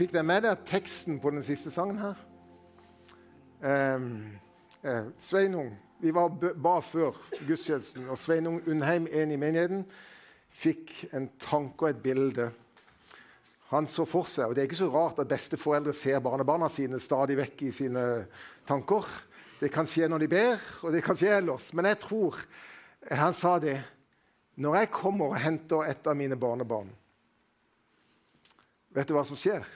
Fikk dere med dere teksten på den siste sangen her? Eh, eh, Sveinung Vi var ba før gudstjenesten, og Sveinung Undheim, en i menigheten, fikk en tanke og et bilde. Han så for seg, og Det er ikke så rart at besteforeldre ser barnebarna sine stadig vekk i sine tanker. Det kan skje når de ber, og det kan skje ellers. Men jeg tror han sa det Når jeg kommer og henter et av mine barnebarn, vet du hva som skjer?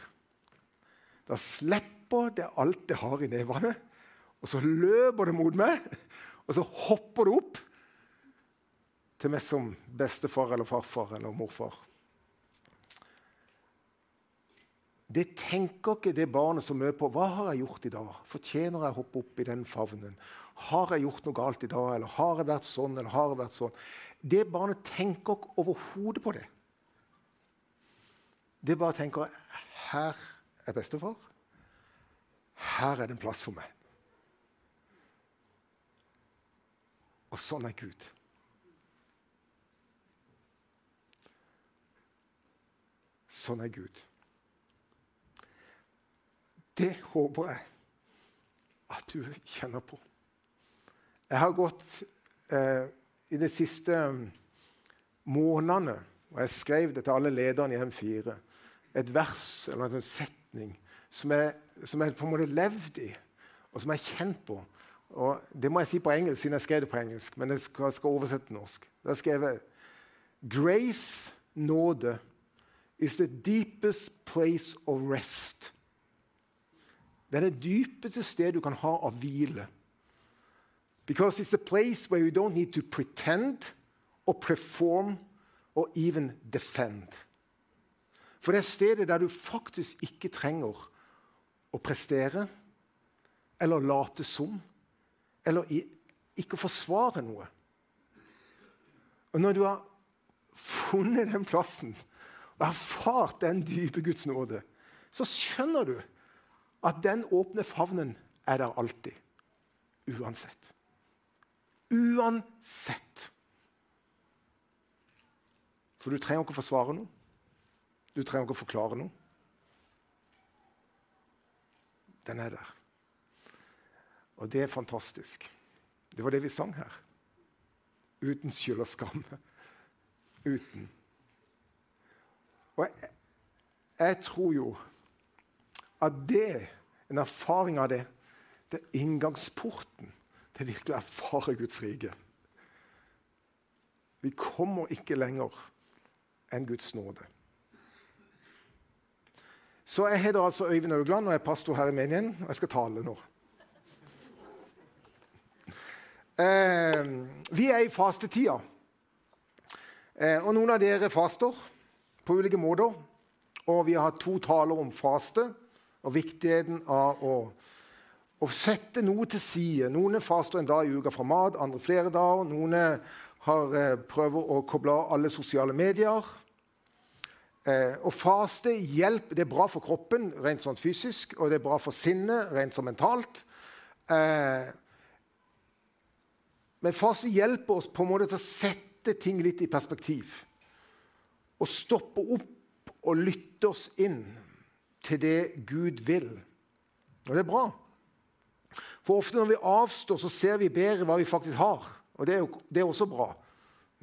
Da slipper det alt det har i nevene, og så løper det mot meg, og så hopper det opp til meg som bestefar eller farfar eller morfar. Det tenker ikke det barnet som møter på. Hva har jeg gjort i dag? Fortjener jeg å hoppe opp i den favnen? Har jeg gjort noe galt i dag? Eller har jeg vært sånn? eller har jeg vært sånn? Det barnet tenker ikke overhodet på det. Det bare tenker her er bestefar. Her er det en plass for meg. Og sånn er Gud. Sånn er Gud. Det håper jeg at du kjenner på. Jeg har gått eh, i de siste mm, månedene, og jeg skrev det til alle lederne i M4, et vers eller en setning som jeg, som jeg på en måte levd i, og som jeg har kjent på. Og Det må jeg si på engelsk, siden jeg skrev det på engelsk, men jeg skal, skal oversette til norsk. Da skrev jeg Grace, nåde, is the deepest place of rest det er det dypeste stedet du kan ha av hvile. Because it's a place where you don't need to pretend or perform or even defend. For det er stedet der du faktisk ikke trenger å prestere eller late som eller ikke forsvare noe. Og når du har funnet den plassen og erfart den dype Guds nåde, så skjønner du at den åpne favnen er der alltid. Uansett. Uansett. For du trenger ikke å forsvare noe. Du trenger ikke å forklare noe. Den er der. Og det er fantastisk. Det var det vi sang her. Uten skyld og skam. Uten. Og jeg, jeg tror jo at det, en erfaring av det, det er inngangsporten til virkelig å erfare Guds rike. Vi kommer ikke lenger enn Guds nåde. Så Jeg heter altså Øyvind Augland og jeg er pastor her i menigheten, og jeg skal tale nå. Eh, vi er i fastetida. Eh, og noen av dere faster på ulike måter. Og vi har hatt to taler om faste og viktigheten av å, å sette noe til side. Noen faster en dag i uka fra mat, andre flere dager. Noen har, eh, prøver å koble av alle sosiale medier. Eh, å faste hjelp, det er bra for kroppen rent sånn fysisk, og det er bra for sinnet rent sånn mentalt. Eh, men faste hjelper oss på en måte til å sette ting litt i perspektiv. Og stoppe opp og lytte oss inn til det Gud vil. Og det er bra. For ofte når vi avstår, så ser vi bedre hva vi faktisk har. Og det er, jo, det er også bra.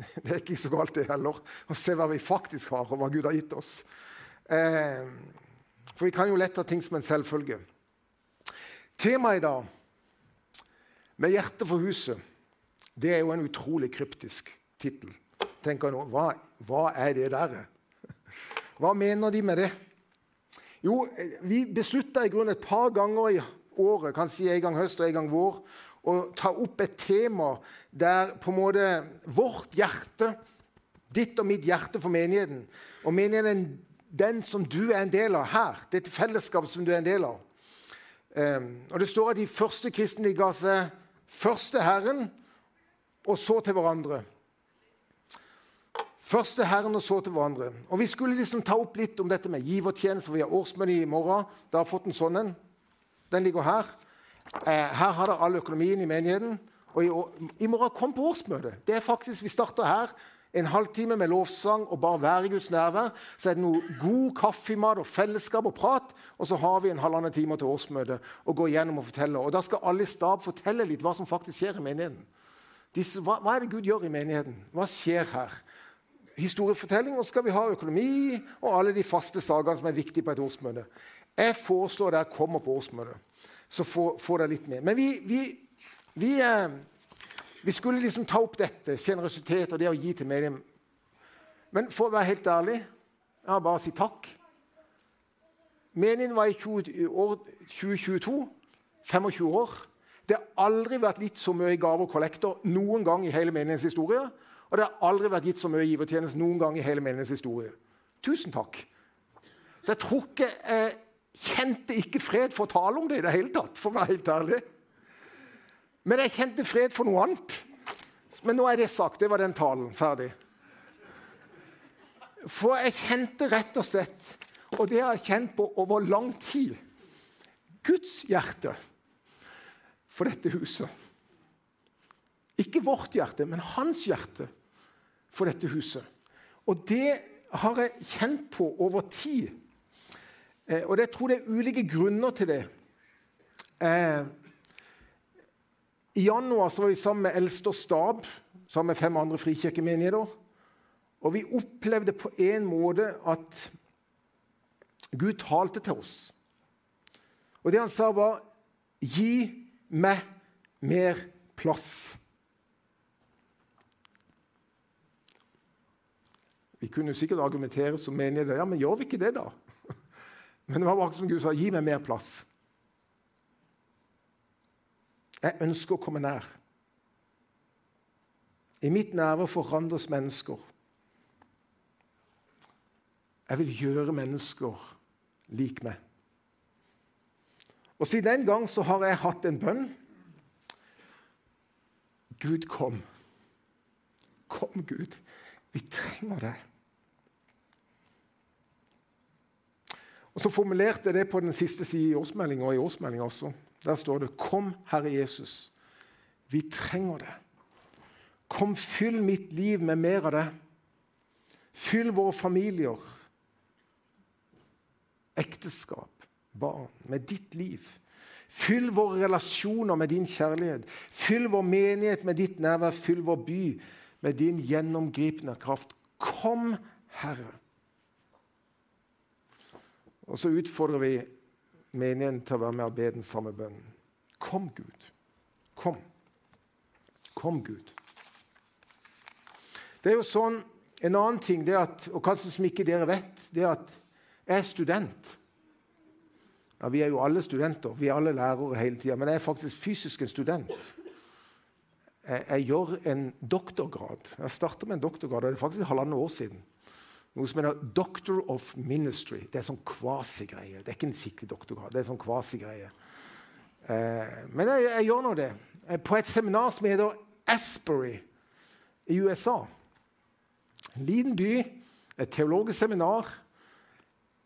Det er ikke så galt, det heller, å se hva vi faktisk har, og hva Gud har gitt oss. Eh, for vi kan jo lett ha ting som en selvfølge. Temaet i dag, med hjertet for huset, det er jo en utrolig kryptisk tittel. Hva, hva er det der? Hva mener de med det? Jo, vi beslutta i grunnen et par ganger i året, kan si en gang høst og en gang vår, å ta opp et tema der på en måte vårt hjerte, ditt og mitt hjerte for menigheten, og menigheten den som du er en del av her, dette fellesskapet som du er en del av. Um, og Det står at de første kristne ga seg først til Herren, og så til hverandre. Først til Herren og så til hverandre. Og Vi skulle liksom ta opp litt om dette med givertjeneste. Vi har årsmøte i morgen. da har fått en sånn en. Den ligger her. Eh, her har dere all økonomien i menigheten. Og i, i morgen kom på årsmøtet. Det er faktisk, Vi starter her en halvtime med lovsang og bare være i Guds nærvær. Så er det noe god kaffemat og fellesskap og prat. Og så har vi en halvannen time til årsmøtet og går gjennom og forteller. Og Da skal alle i stab fortelle litt hva som faktisk skjer i menigheten. Disse, hva, hva, er det Gud gjør i menigheten? Hva skjer her? Historiefortelling, og så skal vi ha økonomi og alle de faste sakene som er viktige på et årsmøte. Jeg foreslår dere kommer på årsmøtet, så får, får dere litt med. Men vi, vi, vi eh, vi skulle liksom ta opp dette, sjenerøsitet og det å gi til medium. Men for å være helt ærlig jeg har bare å si takk. Meningen var i 2022 25 år. Det har aldri vært gitt så mye i gave og kollektor noen gang i hele menighetens historie. Og det har aldri vært gitt så mye givertjeneste noen gang i hele menighetens historie. Tusen takk. Så jeg tror ikke jeg kjente ikke fred for å tale om det i det hele tatt, for å være helt ærlig. Men jeg kjente fred for noe annet. Men nå er det sagt. Det var den talen. Ferdig. For jeg kjente rett og slett, og det har jeg kjent på over lang tid, Guds hjerte for dette huset. Ikke vårt hjerte, men hans hjerte for dette huset. Og det har jeg kjent på over tid. Eh, og jeg tror det er ulike grunner til det. Eh, i januar var vi sammen med Elster stab, sammen med fem andre frikirkemenigheter. Og vi opplevde på en måte at Gud talte til oss. Og det han sa, var 'Gi meg mer plass'. Vi kunne sikkert argumentere som menigheter. Ja, men gjør vi ikke det, da? Men det var akkurat som Gud sa, 'Gi meg mer plass'. Jeg ønsker å komme nær. I mitt nærvær forandres mennesker. Jeg vil gjøre mennesker lik meg. Og Siden den gang så har jeg hatt en bønn. Gud, kom. Kom, Gud. Vi trenger deg. Og Så formulerte jeg det på den siste siden i årsmeldinga og i årsmeldinga også. Der står det 'Kom, Herre Jesus'. Vi trenger det. Kom, fyll mitt liv med mer av det. Fyll våre familier, ekteskap, barn, med ditt liv. Fyll våre relasjoner med din kjærlighet. Fyll vår menighet med ditt nærvær. Fyll vår by med din gjennomgripende kraft. Kom, Herre. Og så utfordrer vi menigheten til å være med og be den samme bønnen. Kom, Gud. Kom. Kom, Gud. Det er jo sånn, En annen ting det at, og kanskje som ikke dere vet, det er at jeg er student. Ja, Vi er jo alle studenter. Vi er alle lærere hele tida. Men jeg er faktisk fysisk en student. Jeg, jeg gjør en doktorgrad. Jeg starta med en doktorgrad, og det er faktisk halvannet år siden noe som heter Doctor of Ministry. Det er sånn kvasigreie. Det er ikke en skikkelig doktorgrad. det er sånn kvasigreie. Eh, men jeg, jeg, gjør nå det. Eh, på et seminar som heter Asbury i USA. En liten by, et teologisk seminar,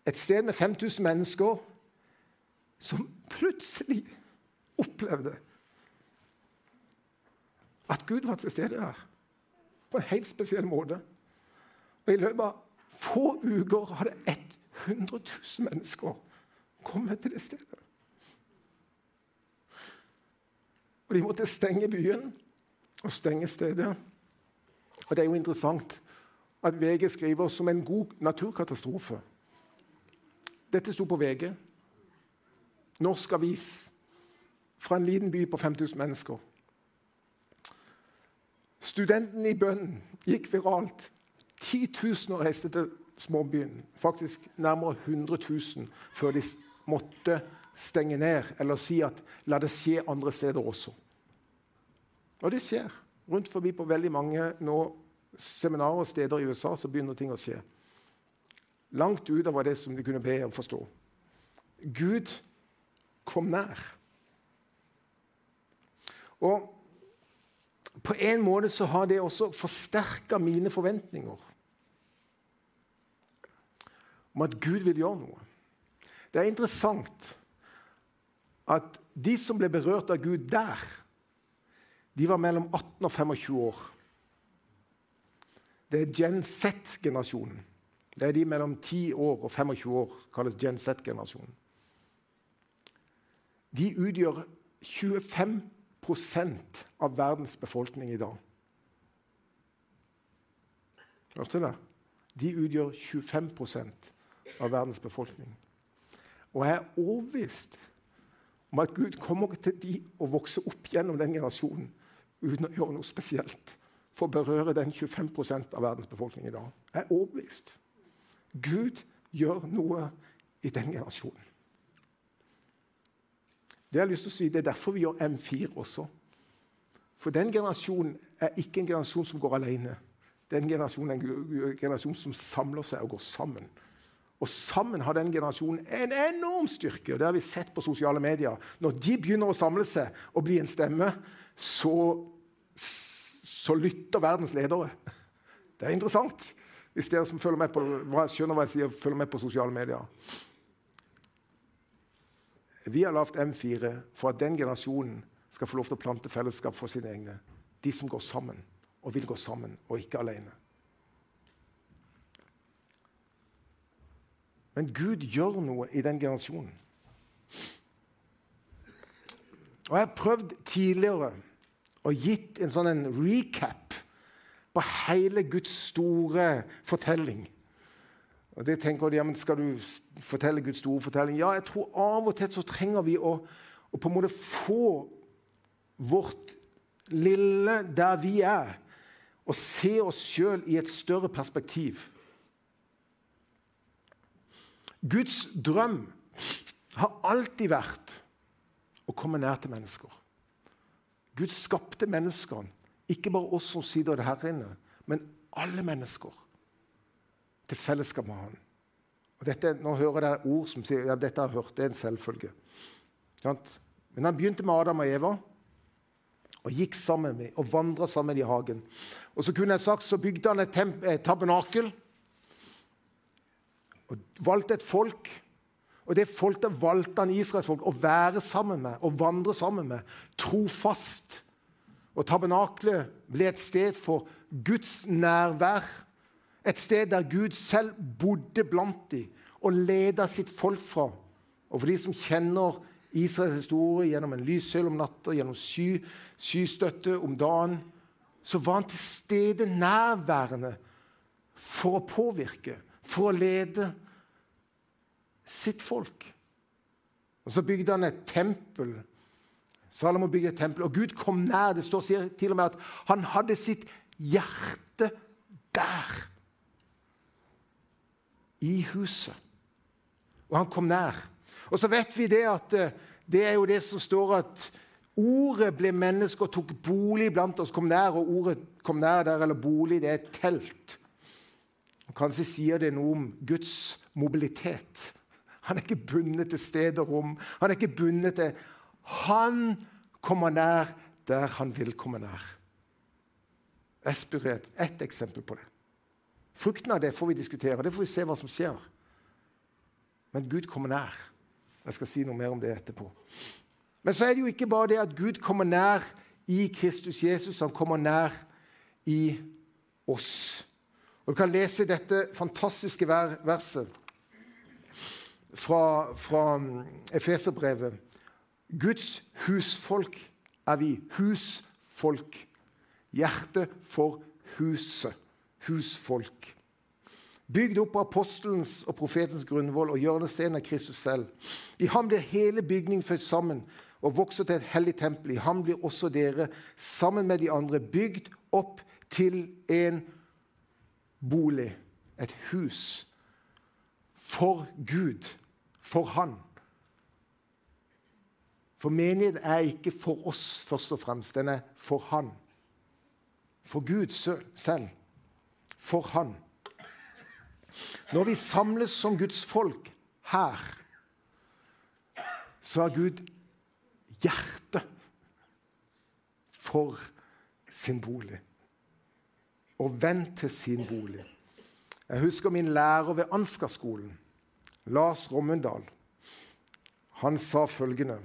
et sted med 5000 mennesker som plutselig opplevde at Gud var til stede her på en helt spesiell måte. Og I løpet av få uker hadde 100 000 mennesker kommet til det stedet. Og De måtte stenge byen og stenge stedet. Og Det er jo interessant at VG skriver som en god naturkatastrofe. Dette sto på VG. Norsk avis fra en liten by på 5000 mennesker. Studenten i bønnen gikk viralt. 10 000 reiste til småbyen. Faktisk nærmere 100 000 før de måtte stenge ned eller si at la det skje andre steder også. Og det skjer. Rundt forbi på veldig mange nå, seminarer og steder i USA så begynner ting å skje. Langt utover det som de kunne be og forstå. Gud kom nær. Og på en måte så har det også forsterka mine forventninger om at Gud vil gjøre noe. Det er interessant at de som ble berørt av Gud der, de var mellom 18 og 25 år. Det er Gen Z-generasjonen. Det er de mellom 10 år og 25 år, kalles Gen Z-generasjonen. De utgjør 25 av verdens befolkning i dag. Hørte det? De utgjør 25 av verdens befolkning. Og jeg er overbevist om at Gud kommer til de å vokse opp gjennom den generasjonen uten å gjøre noe spesielt for å berøre den 25 av verdens befolkning i dag. Jeg er overbevist. Gud gjør noe i den generasjonen. Det har jeg lyst til å si, det er derfor vi gjør M4 også. For den generasjonen er ikke en generasjon som går alene. Den generasjonen er en generasjon som samler seg og går sammen. Og sammen har den generasjonen en enorm styrke. og Det har vi sett på sosiale medier. Når de begynner å samle seg og bli en stemme, så, så lytter verdens ledere. Det er interessant. Hvis dere som følger med på, skjønner hva jeg sier, følger med på sosiale medier. Vi har lagd M4 for at den generasjonen skal få lov til å plante fellesskap for sine egne. De som går sammen og vil gå sammen, og ikke alene. Men Gud gjør noe i den generasjonen. Og Jeg har prøvd tidligere å gitt en sånn en recap på hele Guds store fortelling. Og det tenker de, ja, men Skal du fortelle Guds store fortelling? Ja, jeg tror av og til så trenger vi å, å på en måte få vårt lille der vi er, og se oss sjøl i et større perspektiv. Guds drøm har alltid vært å komme nær til mennesker. Gud skapte menneskene, ikke bare oss som sitter her inne, men alle mennesker, til fellesskap med Han. Og dette, nå hører dere ord som sier ja, dette har jeg hørt, det er en selvfølge. Men han begynte med Adam og Eva og gikk sammen med, og vandra sammen i hagen. Og så kunne jeg sagt, så bygde han et, et tabernakel og valgte et folk. Og det folket valgte han Israels folk å være sammen med og vandre sammen med. Trofast. Og tabernaklet ble et sted for Guds nærvær. Et sted der Gud selv bodde blant dem og ledet sitt folk fra. Og for de som kjenner Israels historie gjennom en lyssøyle om natta, gjennom sky, skystøtte om dagen, så var han til stede nærværende for å påvirke for å lede sitt folk. Og Så bygde han et tempel. Salomo bygde et tempel, og Gud kom nær. Det står til og med at han hadde sitt hjerte der. I huset. Og han kom nær. Og så vet vi det at eh, det er jo det som står at ordet ble menneske og tok bolig blant oss. Kom nær, og ordet kom nær der, eller bolig, det er et telt. Kanskje sier det noe om Guds mobilitet. Han er ikke bundet til sted og rom. Han er ikke bundet til Han kommer nær der han vil komme nær. Espiret, ett eksempel på det. Frukten av det får vi diskutere. Det får vi se hva som skjer. Men Gud kommer nær. Jeg skal si noe mer om det etterpå. Men så er det jo ikke bare det at Gud kommer nær i Kristus Jesus. Han kommer nær i oss. Og Du kan lese dette fantastiske verset fra, fra mm, Efeserbrevet. Guds husfolk er vi. Husfolk. Hjerte for huset. Husfolk. Bygd opp av apostelens og profetens grunnvoll og hjørnesteinen av Kristus selv. I ham blir hele bygningen født sammen og vokser til et hellig tempel. I ham blir også dere, sammen med de andre, bygd opp til en bolig, et hus, for Gud, for Han. For menigheten er ikke for oss først og fremst, den er for Han. For Gud selv. For Han. Når vi samles som Guds folk her, så har Gud hjertet for sin bolig og vendt til sin bolig. Jeg husker min lærer ved Ansgar-skolen, Lars Rommundal. Han sa følgende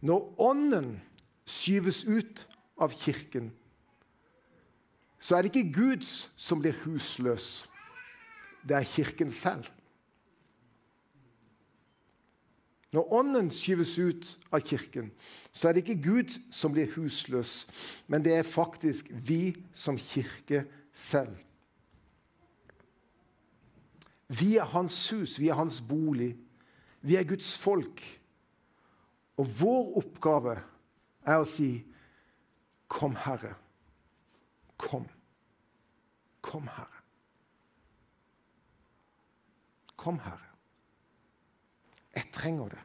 Når Ånden skyves ut av Kirken, så er det ikke Guds som blir husløs. Det er Kirken selv. Når Ånden skyves ut av Kirken, så er det ikke Gud som blir husløs, men det er faktisk vi som kirke selv. Vi er hans hus, vi er hans bolig. Vi er Guds folk. Og vår oppgave er å si, 'Kom, Herre. Kom. Kom, Herre. Kom, Herre. Jeg trenger det.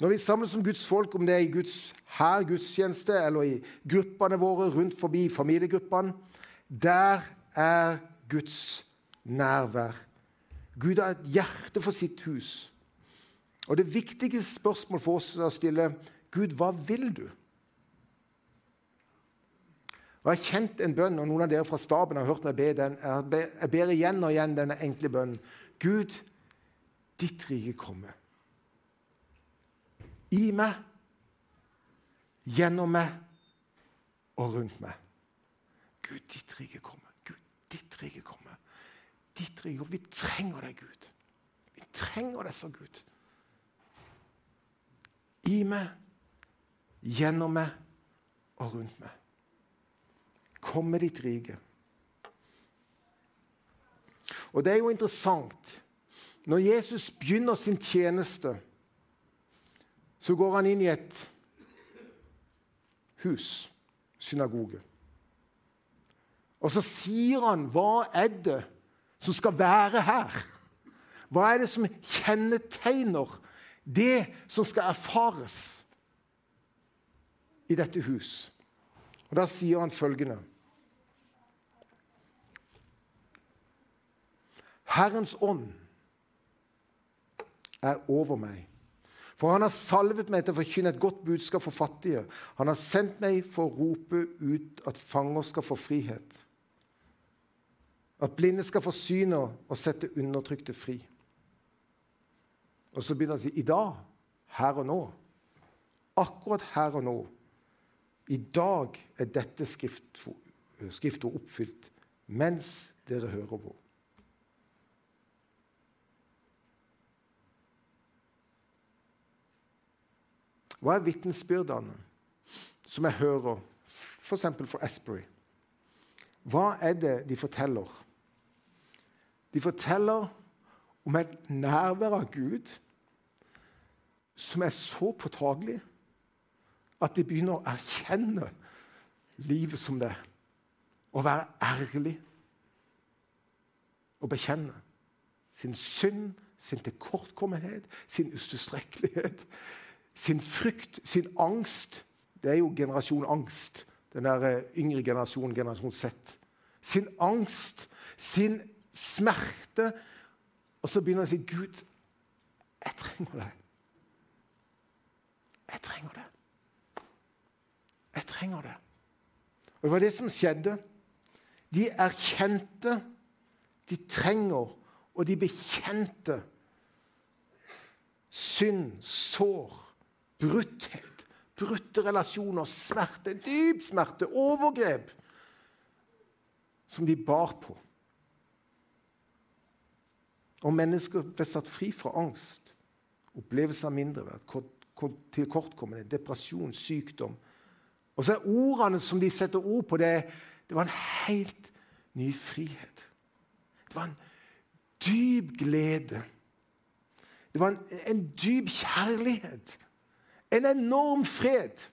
Når vi samles som Guds folk, om det er i Guds her gudstjeneste eller i gruppene våre rundt forbi familiegruppene, der er Guds nærvær. Gud har et hjerte for sitt hus. Og det viktigste spørsmålet for oss er å stille Gud, hva vil du? Jeg har kjent en bønn, og noen av dere fra staben har hørt meg be den. Jeg ber igjen og igjen denne enkle bønnen. Gud, ditt rike komme. I meg, gjennom meg og rundt meg. Gud, ditt rike komme. Gud, ditt rike komme. Ditt rike. Vi trenger deg, Gud. Vi trenger deg så, Gud i meg, gjennom meg og rundt meg. Kom med ditt rike. Og det er jo interessant. Når Jesus begynner sin tjeneste, så går han inn i et hus, synagoge. Og så sier han hva er det som skal være her? Hva er det som kjennetegner det som skal erfares i dette hus. Og Da sier han følgende Herrens ånd er over meg. For han har salvet meg til å forkynne et godt budskap for fattige. Han har sendt meg for å rope ut at fanger skal få frihet. At blinde skal få syn og sette undertrykte fri. Og så begynner han å si i dag, her og nå. Akkurat her og nå. I dag er dette skriftet oppfylt mens dere hører på. Hva er vitnesbyrdene som jeg hører, f.eks. For Asbury? Hva er det de forteller? De forteller om et nærvær av Gud som er så påtagelig at de begynner å erkjenne livet som det er. Å være ærlig og bekjenne sin synd, sin tilkortkommenhet, sin utilstrekkelighet, sin frykt, sin angst. Det er jo generasjon angst, den der eh, yngre generasjonen, generasjon Z. Sin angst, sin smerte, og så begynner han å si, 'Gud, jeg trenger deg.' Jeg trenger det. Jeg trenger det. Og Det var det som skjedde. De erkjente, de trenger, og de bekjente synd, sår, brutthet, brutte relasjoner, smerte, dyp smerte, overgrep, som de bar på. Og mennesker ble satt fri fra angst, opplevelse av mindreverd, tilkortkommende, depresjon, sykdom. Og så er ordene som de setter ord på, det, det var en helt ny frihet. Det var en dyp glede. Det var en, en dyp kjærlighet. En enorm fred.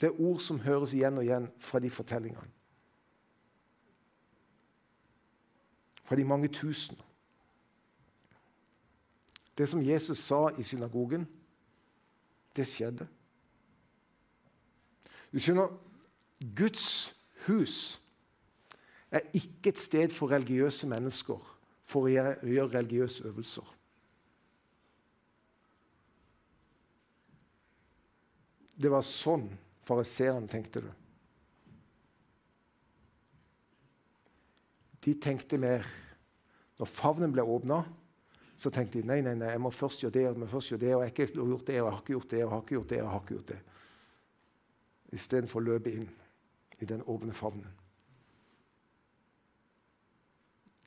Det er ord som høres igjen og igjen fra de fortellingene. fra de mange tusen. Det som Jesus sa i synagogen, det skjedde. Du skjønner, Guds hus er ikke et sted for religiøse mennesker for å gjøre religiøse øvelser. Det var sånn fariseerne tenkte det. De tenkte mer Når favnen ble åpna, så tenkte de nei, nei, nei, jeg må først gjøre det, jeg må først gjøre det, og jeg har ikke gjort det, og jeg har ikke gjort det, og jeg har ikke gjort det, jeg har ikke gjort det. Istedenfor å løpe inn i den åpne favnen.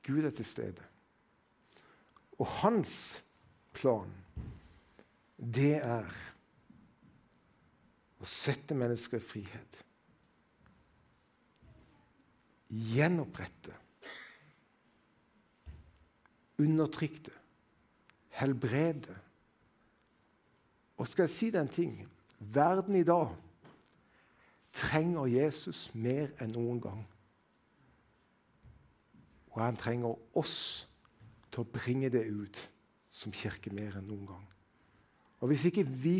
Gud er til stede. Og hans plan, det er å sette mennesker i frihet. Gjenopprette. Undertrykte. Helbrede. Og skal jeg si deg en ting? Verden i dag trenger Jesus mer enn noen gang. Og han trenger oss til å bringe det ut som kirke mer enn noen gang. Og Hvis ikke vi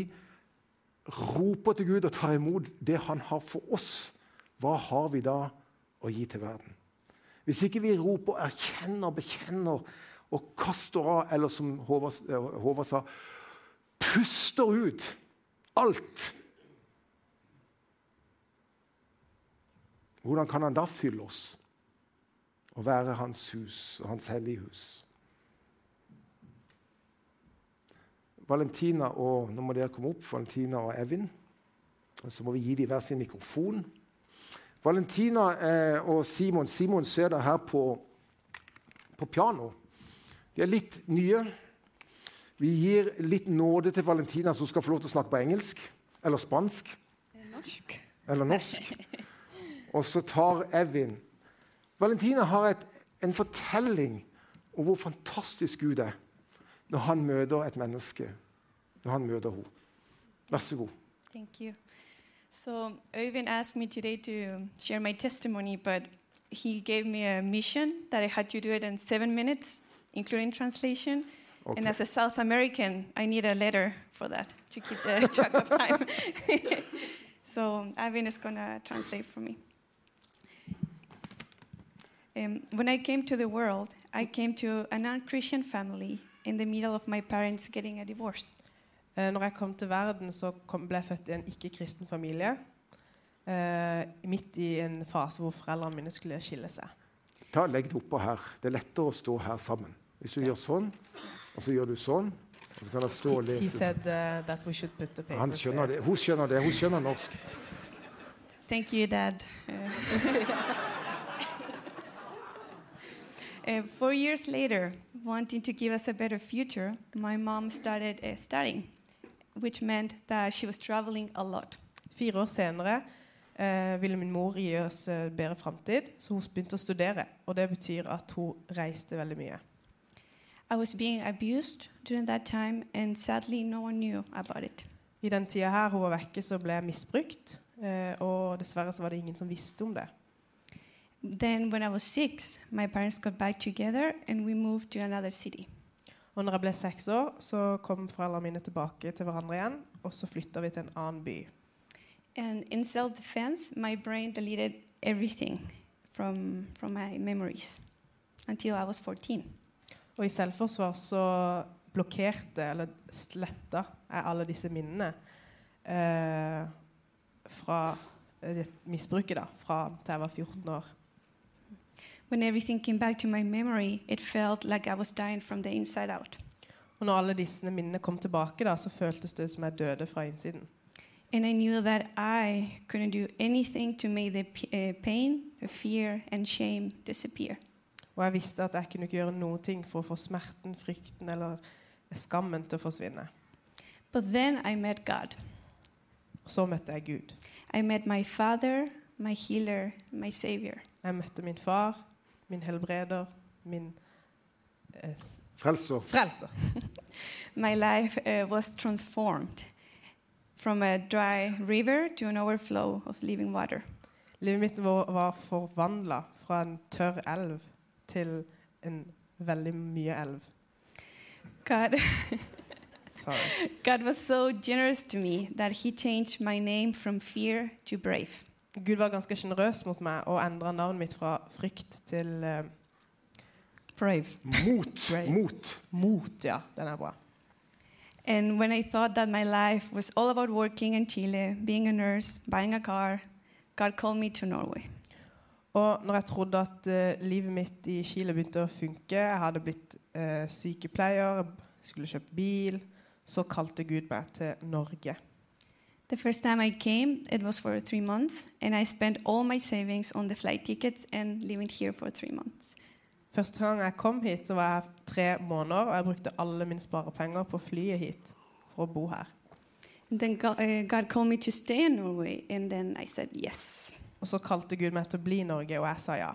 roper til Gud og tar imot det han har for oss, hva har vi da å gi til verden? Hvis ikke vi roper, erkjenner, bekjenner og kaster av, eller som Håvard, eh, sa, puster ut alt Hvordan kan han da fylle oss og være hans hus og hans hellige hus? Valentina og nå må dere komme opp, Valentina og Evin. Og så må vi gi dem hver sin mikrofon. Valentina eh, og Simon Simon ser dere her på, på piano. De er litt nye. Vi gir litt nåde til Valentina, som skal få lov til å snakke på engelsk eller spansk. Norsk. Eller norsk. Og så tar Evin Valentina har et, en fortelling om hvor fantastisk Gud er når han møter et menneske. Når han møter henne. Vær så god. Thank you. So Owen asked me today to share my testimony, but he gave me a mission that I had to do it in seven minutes, including translation. Ok. And as a South American, I need a letter for that to keep the track of time. so Avin is going to translate for me. Um, when I came to the world, I came to a non Christian family in the middle of my parents getting a divorce. Eh, Når jeg kom til verden, så kom, ble jeg født i en ikke-kristen familie. Eh, midt i en fase hvor foreldrene mine skulle skille seg. Ta, legg det oppå her. Det er lettere å stå her sammen. Hvis du gjør sånn, og så gjør du sånn, og så kan jeg stå og He, he said uh, that we should put the papers Han skjønner det. Hun skjønner det. Hun skjønner norsk. Thank you, Dad. Uh, four years later, wanting to give us a better future, my mom started uh, studying, which meant that she was traveling a lot. Fire år senere eh, ville min mor gi oss eh, bedre framtid, så hun begynte å studere. Og det betyr at hun reiste veldig mye. I was being abused during that time, and sadly, no one knew about it. I den tida her hun var vekke, så ble jeg misbrukt. Eh, og dessverre så var det ingen som visste om det. Then, when I was six, my parents got back together and we moved to another city. Og når jeg ble seks år, så kom foreldrene mine tilbake til hverandre igjen. Og så flytta vi til en annen by. And in defense, my brain deleted everything from, from my memories until I was 14. Og i selvforsvar så blokkerte, eller sletta, jeg alle disse minnene eh, fra eh, misbruket da, fra til jeg var 14 år. When everything came back to my memory, it felt like I was dying from the inside out. Og når alle disse minnene kom tilbake, da, så føltes det som jeg døde fra innsiden. And I knew that I couldn't do anything to make the uh, pain, the fear, and shame disappear. Og jeg visste at jeg kunne ikke gjøre noen ting for å få smerten, frykten eller skammen til å forsvinne. But then I met God. Og så møtte jeg Gud. I met my Father, my healer, my Savior. Jeg møtte min far, min helbreder, min eh, Frelser. frelser. My life uh, was transformed from a dry river to an overflow of living water. Livet mitt var, var forvandla fra en tørr elv til en veldig mye elv. God, Sorry. God was so generous to me that He changed my name from fear to brave. Gud var ganske sjenerøs mot meg og endra navnet mitt fra frykt til eh, Brave. Mot. Brave. Mot. mot. Ja, den er bra. And when I thought that my life was all about working in Chile, being a nurse, buying a car, God called me to Norway. Og når jeg trodde at eh, livet mitt i Chile begynte å funke, jeg hadde blitt eh, sykepleier, skulle kjøpt bil, så kalte Gud meg til Norge. The first time I came, it was for three months, and I spent all my savings on the flight tickets and living here for three months. Første gang jeg kom hit, så var jeg tre måneder, og jeg brukte alle mine sparepenger på flyet hit for å bo her. Then God, uh, God called me to stay in Norway, and then I said yes. Og så kalte Gud meg til å bli i Norge, og jeg sa ja.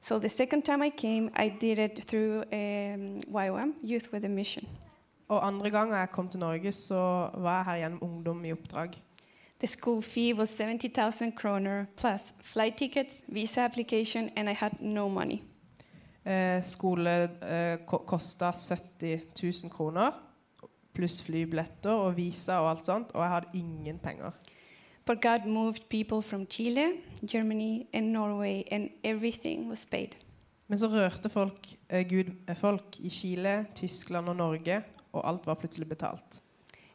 So the second time I came, I did it through um, YOM, Youth with a Mission. Og andre gang jeg kom til Norge, så var jeg her gjennom Ungdom i oppdrag. The school fee was 70,000 kroner plus flight tickets, visa application, and I had no money. Eh, skole eh, ko kosta 70 000 kroner, pluss flybilletter og visa og alt sånt, og jeg hadde ingen penger. But God moved people from Chile, Germany, and Norway, and everything was paid. Men så rørte folk, eh, Gud eh, folk i Chile, Tyskland og Norge, og alt var plutselig betalt.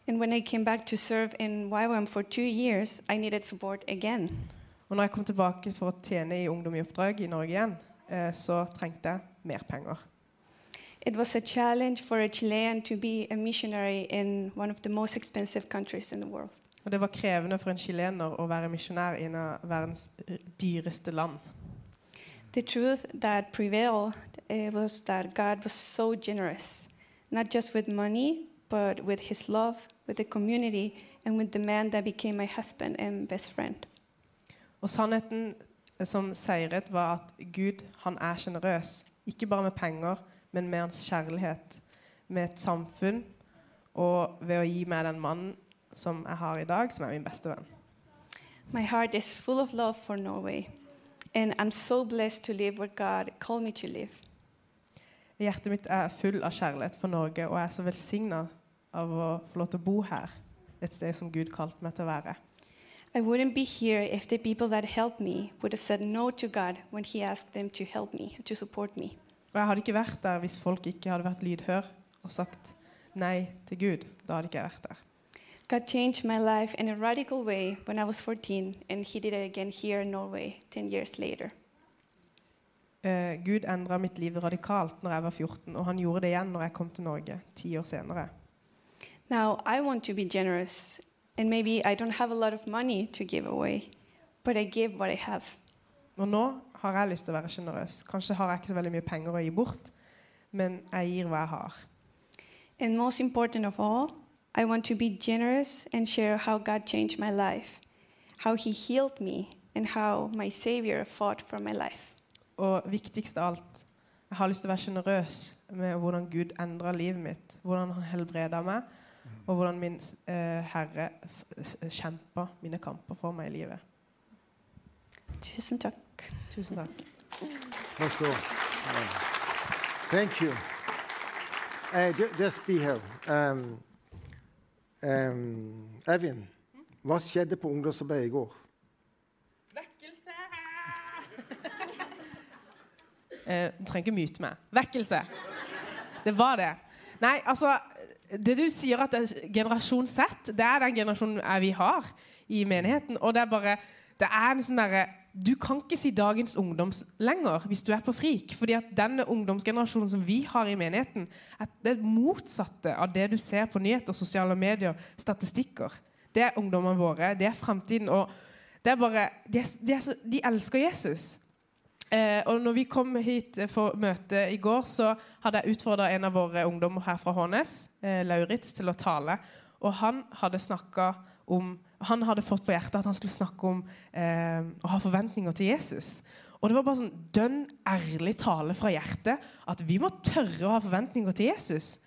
And when I came back to serve in YWAM for two years, I needed support again. Og når jeg kom tilbake for å tjene i Ungdom i oppdrag i Norge igjen, eh, så trengte jeg mer penger. It was a challenge for a Chilean to be a missionary in one of the most expensive countries in the world. Og det var krevende for en chilener å være misjonær i en av verdens eh, dyreste land. The truth that prevailed uh, was that God was so generous, not just with money, but with his love, with the community, and with the man that became my husband and best friend. Og sannheten eh, som seiret, var at Gud han er sjenerøs. Ikke bare med penger, men med hans kjærlighet. Med et samfunn, og ved å gi meg den mannen som jeg har i dag, som er min beste venn. My heart is full of love for Norway, and I'm so blessed to live where God called me to live. Hjertet mitt er full av kjærlighet for Norge, og jeg er så velsigna av å få lov til å bo her. Et sted som Gud kalte meg til å være. I wouldn't be here if the people that helped me would have said no to God when He asked them to help me, to support me. Og jeg hadde ikke vært der hvis folk ikke hadde vært lydhør og sagt nei til Gud. Da hadde ikke jeg vært der. God changed my life in a radical way when I was 14, and He did it again here in Norway 10 years later. Eh, Gud endra mitt liv radikalt når jeg var 14, og han gjorde det igjen når jeg kom til Norge ti år senere. Now, I want to be generous, and maybe I don't have a lot of money to give away, but I give what I have. Og nå har jeg lyst til å være sjenerøs. Kanskje har jeg ikke så veldig mye penger å gi bort, men jeg gir hva jeg har. And most important of all, I want to be generous and share how God changed my life, how He healed me, and how my Savior fought for my life. Og viktigst av alt, jeg har lyst til å være sjenerøs med hvordan Gud endra livet mitt. Hvordan han helbreda meg, og hvordan min eh, Herre kjempa mine kamper for meg i livet. Tusen takk. Tusen takk. Thank you. Uh, ju- just be here. Um, um, Evin, hva skjedde på ungdomsarbeidet i går? Eh, du trenger ikke myte meg. Vekkelse. Det var det. Nei, altså Det du sier at er generasjon Z, det er den generasjonen vi har i menigheten. Og det er bare Det er en sånn derre Du kan ikke si dagens ungdom lenger hvis du er på frik. fordi at denne ungdomsgenerasjonen som vi har i menigheten, er det motsatte av det du ser på nyheter, sosiale medier, statistikker. Det er ungdommene våre. Det er framtiden. Og det er bare, de, de, de elsker Jesus. Eh, og når vi kom hit for møte i går, så hadde jeg utfordra en av våre ungdommer her fra Hånes, eh, Lauritz, til å tale. Og han hadde snakka om Han hadde fått på hjertet at han skulle snakke om eh, å ha forventninger til Jesus. Og det var bare sånn dønn ærlig tale fra hjertet at vi må tørre å ha forventninger til Jesus.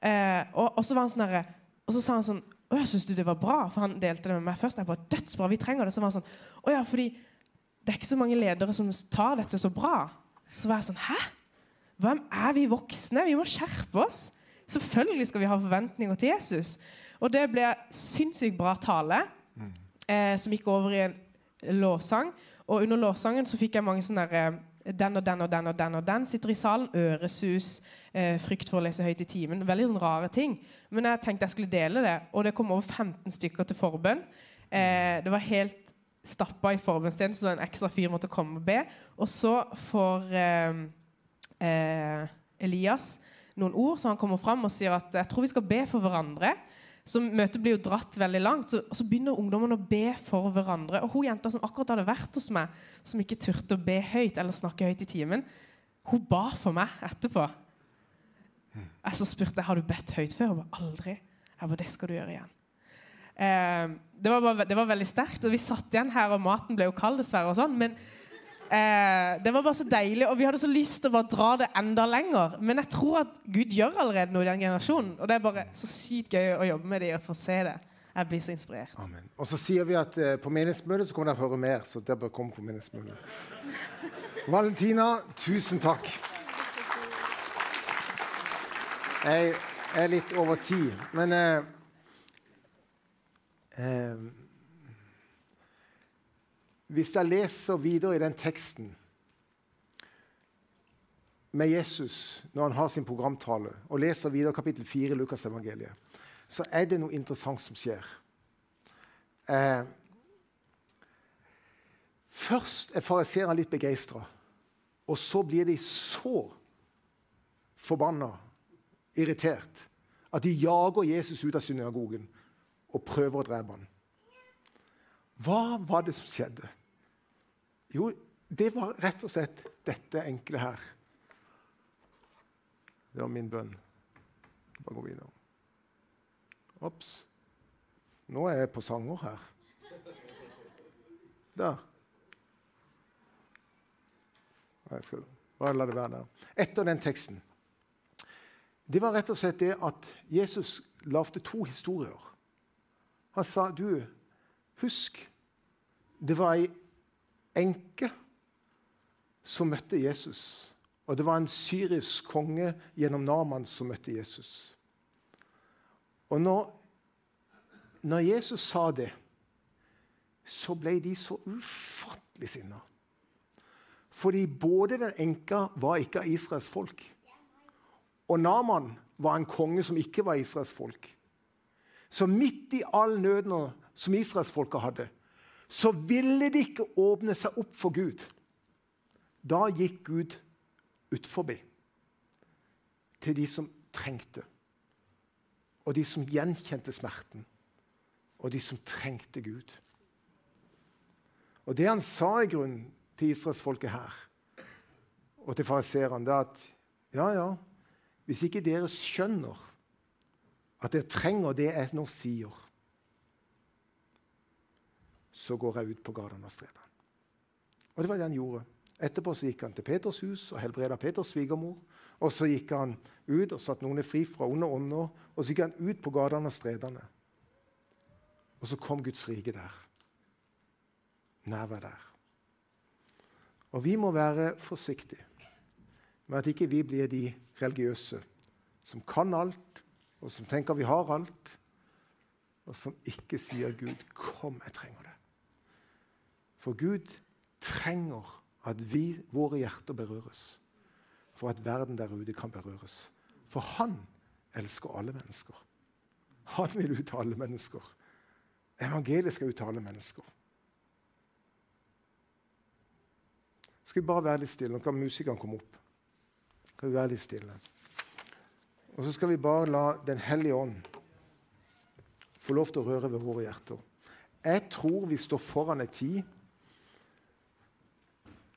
Eh, og, og så var han sånn der, Og så sa han sånn Å ja, syns du det var bra? For han delte det med meg først. Jeg bare, dødsbra, vi trenger det. Så var han sånn Å ja, fordi det er ikke så mange ledere som tar dette så bra. Så var jeg sånn Hæ? Hvem er vi voksne? Vi må skjerpe oss. Selvfølgelig skal vi ha forventninger til Jesus. Og det ble sinnssykt bra tale, eh, som gikk over i en lovsang. Og under lovsangen så fikk jeg mange sånne der, eh, Den og den og den og den og den sitter i salen. Øresus, eh, frykt for å lese høyt i timen. Veldig sånn rare ting. Men jeg tenkte jeg skulle dele det, og det kom over 15 stykker til forbønn. Eh, det var helt stappa i forbønnstjenesten, så en ekstra fyr måtte komme og be. Og så får eh, eh, Elias noen ord, så han kommer fram og sier at jeg tror vi skal be for hverandre. Så møtet blir jo dratt veldig langt, så, og så begynner ungdommen å be for hverandre. Og hun jenta som akkurat hadde vært hos meg, som ikke turte å be høyt eller snakke høyt i timen, hun ba for meg etterpå. Jeg så spurte jeg har du bedt høyt før. Hun ba aldri. Jeg ba, det skal du gjøre igjen. Eh, det, var bare, det, var veldig sterkt. og Vi satt igjen her, og maten ble jo kald, dessverre. og sånn, men Eh, det var bare så deilig, og vi hadde så lyst til å bare dra det enda lenger. Men jeg tror at Gud gjør allerede noe i den generasjonen. Og det er bare så sykt gøy å jobbe med dem og få se det. Jeg blir så inspirert. Amen. Og så sier vi at eh, på menighetsmøtet så kommer dere høre mer. så dere bør komme på menighetsmøtet. Valentina, tusen takk. Jeg er litt over tid, men eh, eh, hvis jeg leser videre i den teksten med Jesus når han har sin programtale, og leser videre kapittel 4 i Lukas evangeliet, så er det noe interessant som skjer. Eh, først er fariseerne litt begeistra, og så blir de så forbanna, irritert, at de jager Jesus ut av synagogen og prøver å drepe ham. Hva var det som skjedde? Jo, det var rett og slett dette enkle her. Det var min bønn. Bare gå videre. Ops. Nå er jeg på sanger her. Der. Jeg skal bare la det være der. Etter den teksten. Det var rett og slett det at Jesus lagde to historier. Han sa, 'Du, husk Det var ei enke som møtte Jesus. Og det var en syrisk konge gjennom Naman som møtte Jesus. Og når, når Jesus sa det, så ble de så ufattelig sinna. Fordi både den enka var ikke av Israels folk, og Naman var en konge som ikke var Israels folk. Så midt i all nøden som israelsfolket hadde, så ville de ikke åpne seg opp for Gud. Da gikk Gud utforbi til de som trengte, og de som gjenkjente smerten, og de som trengte Gud. Og Det han sa i grunnen til israelsfolket her, og til fariseerne, er at ja, ja, hvis ikke dere skjønner at dere trenger det jeg nå sier, så går jeg ut på gatene og stredene. Og det var det han gjorde. Etterpå så gikk han til Peters hus og helbreda Peters svigermor. Og så gikk han ut og satte noen fri fra onde ånder. Og så gikk han ut på gatene og stredene. Og så kom Guds rike der. Nærvær der. Og vi må være forsiktige med at ikke vi blir de religiøse som kan alt, og som tenker vi har alt, og som ikke sier 'Gud, kom, jeg trenger det'. For Gud trenger at vi, våre hjerter berøres, for at verden der ute kan berøres. For han elsker alle mennesker. Han vil ut til alle mennesker. Evangeliet skal ut til alle mennesker. Skal vi bare være litt stille? Nå kan musikeren komme opp. Skal vi være litt stille? Og så skal vi bare la Den hellige ånd få lov til å røre ved våre hjerter. Jeg tror vi står foran en tid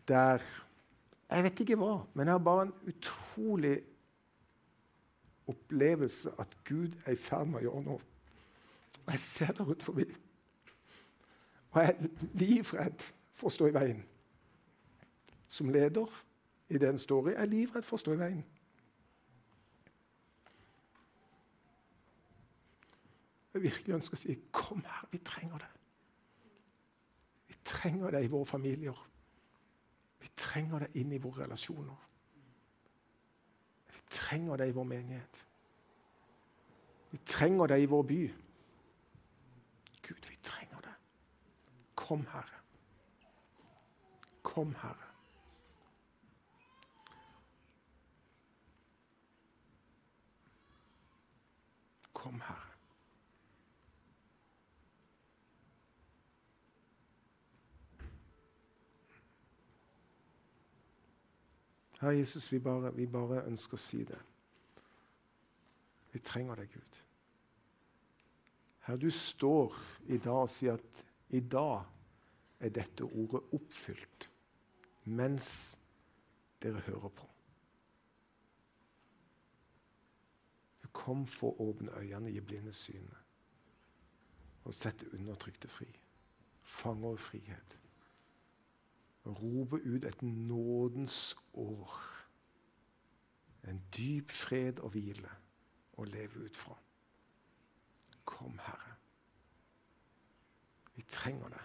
der Jeg vet ikke hva, men jeg har bare en utrolig opplevelse at Gud er i ferd med å gjøre noe. Og jeg ser der ut forbi. Og jeg er livredd for å stå i veien. Som leder i den står i, er livredd for å stå i veien. Jeg virkelig ønsker å si 'Kom her, vi trenger det'. Vi trenger det i våre familier. Vi trenger det inn i våre relasjoner. Vi trenger det i vår menighet. Vi trenger det i vår by. Gud, vi trenger det. Kom, Herre. Kom, Herre. Kom, Herre. Herre Jesus, vi bare, vi bare ønsker å si det. Vi trenger deg, Gud. Herre, du står i dag og sier at i dag er dette ordet oppfylt mens dere hører på. Kom for å åpne øynene, gi blinde synet og sette undertrykte fri. Fanger i frihet. Og rope ut et nådens år. En dyp fred og hvile å leve ut fra. Kom, Herre. Vi trenger det.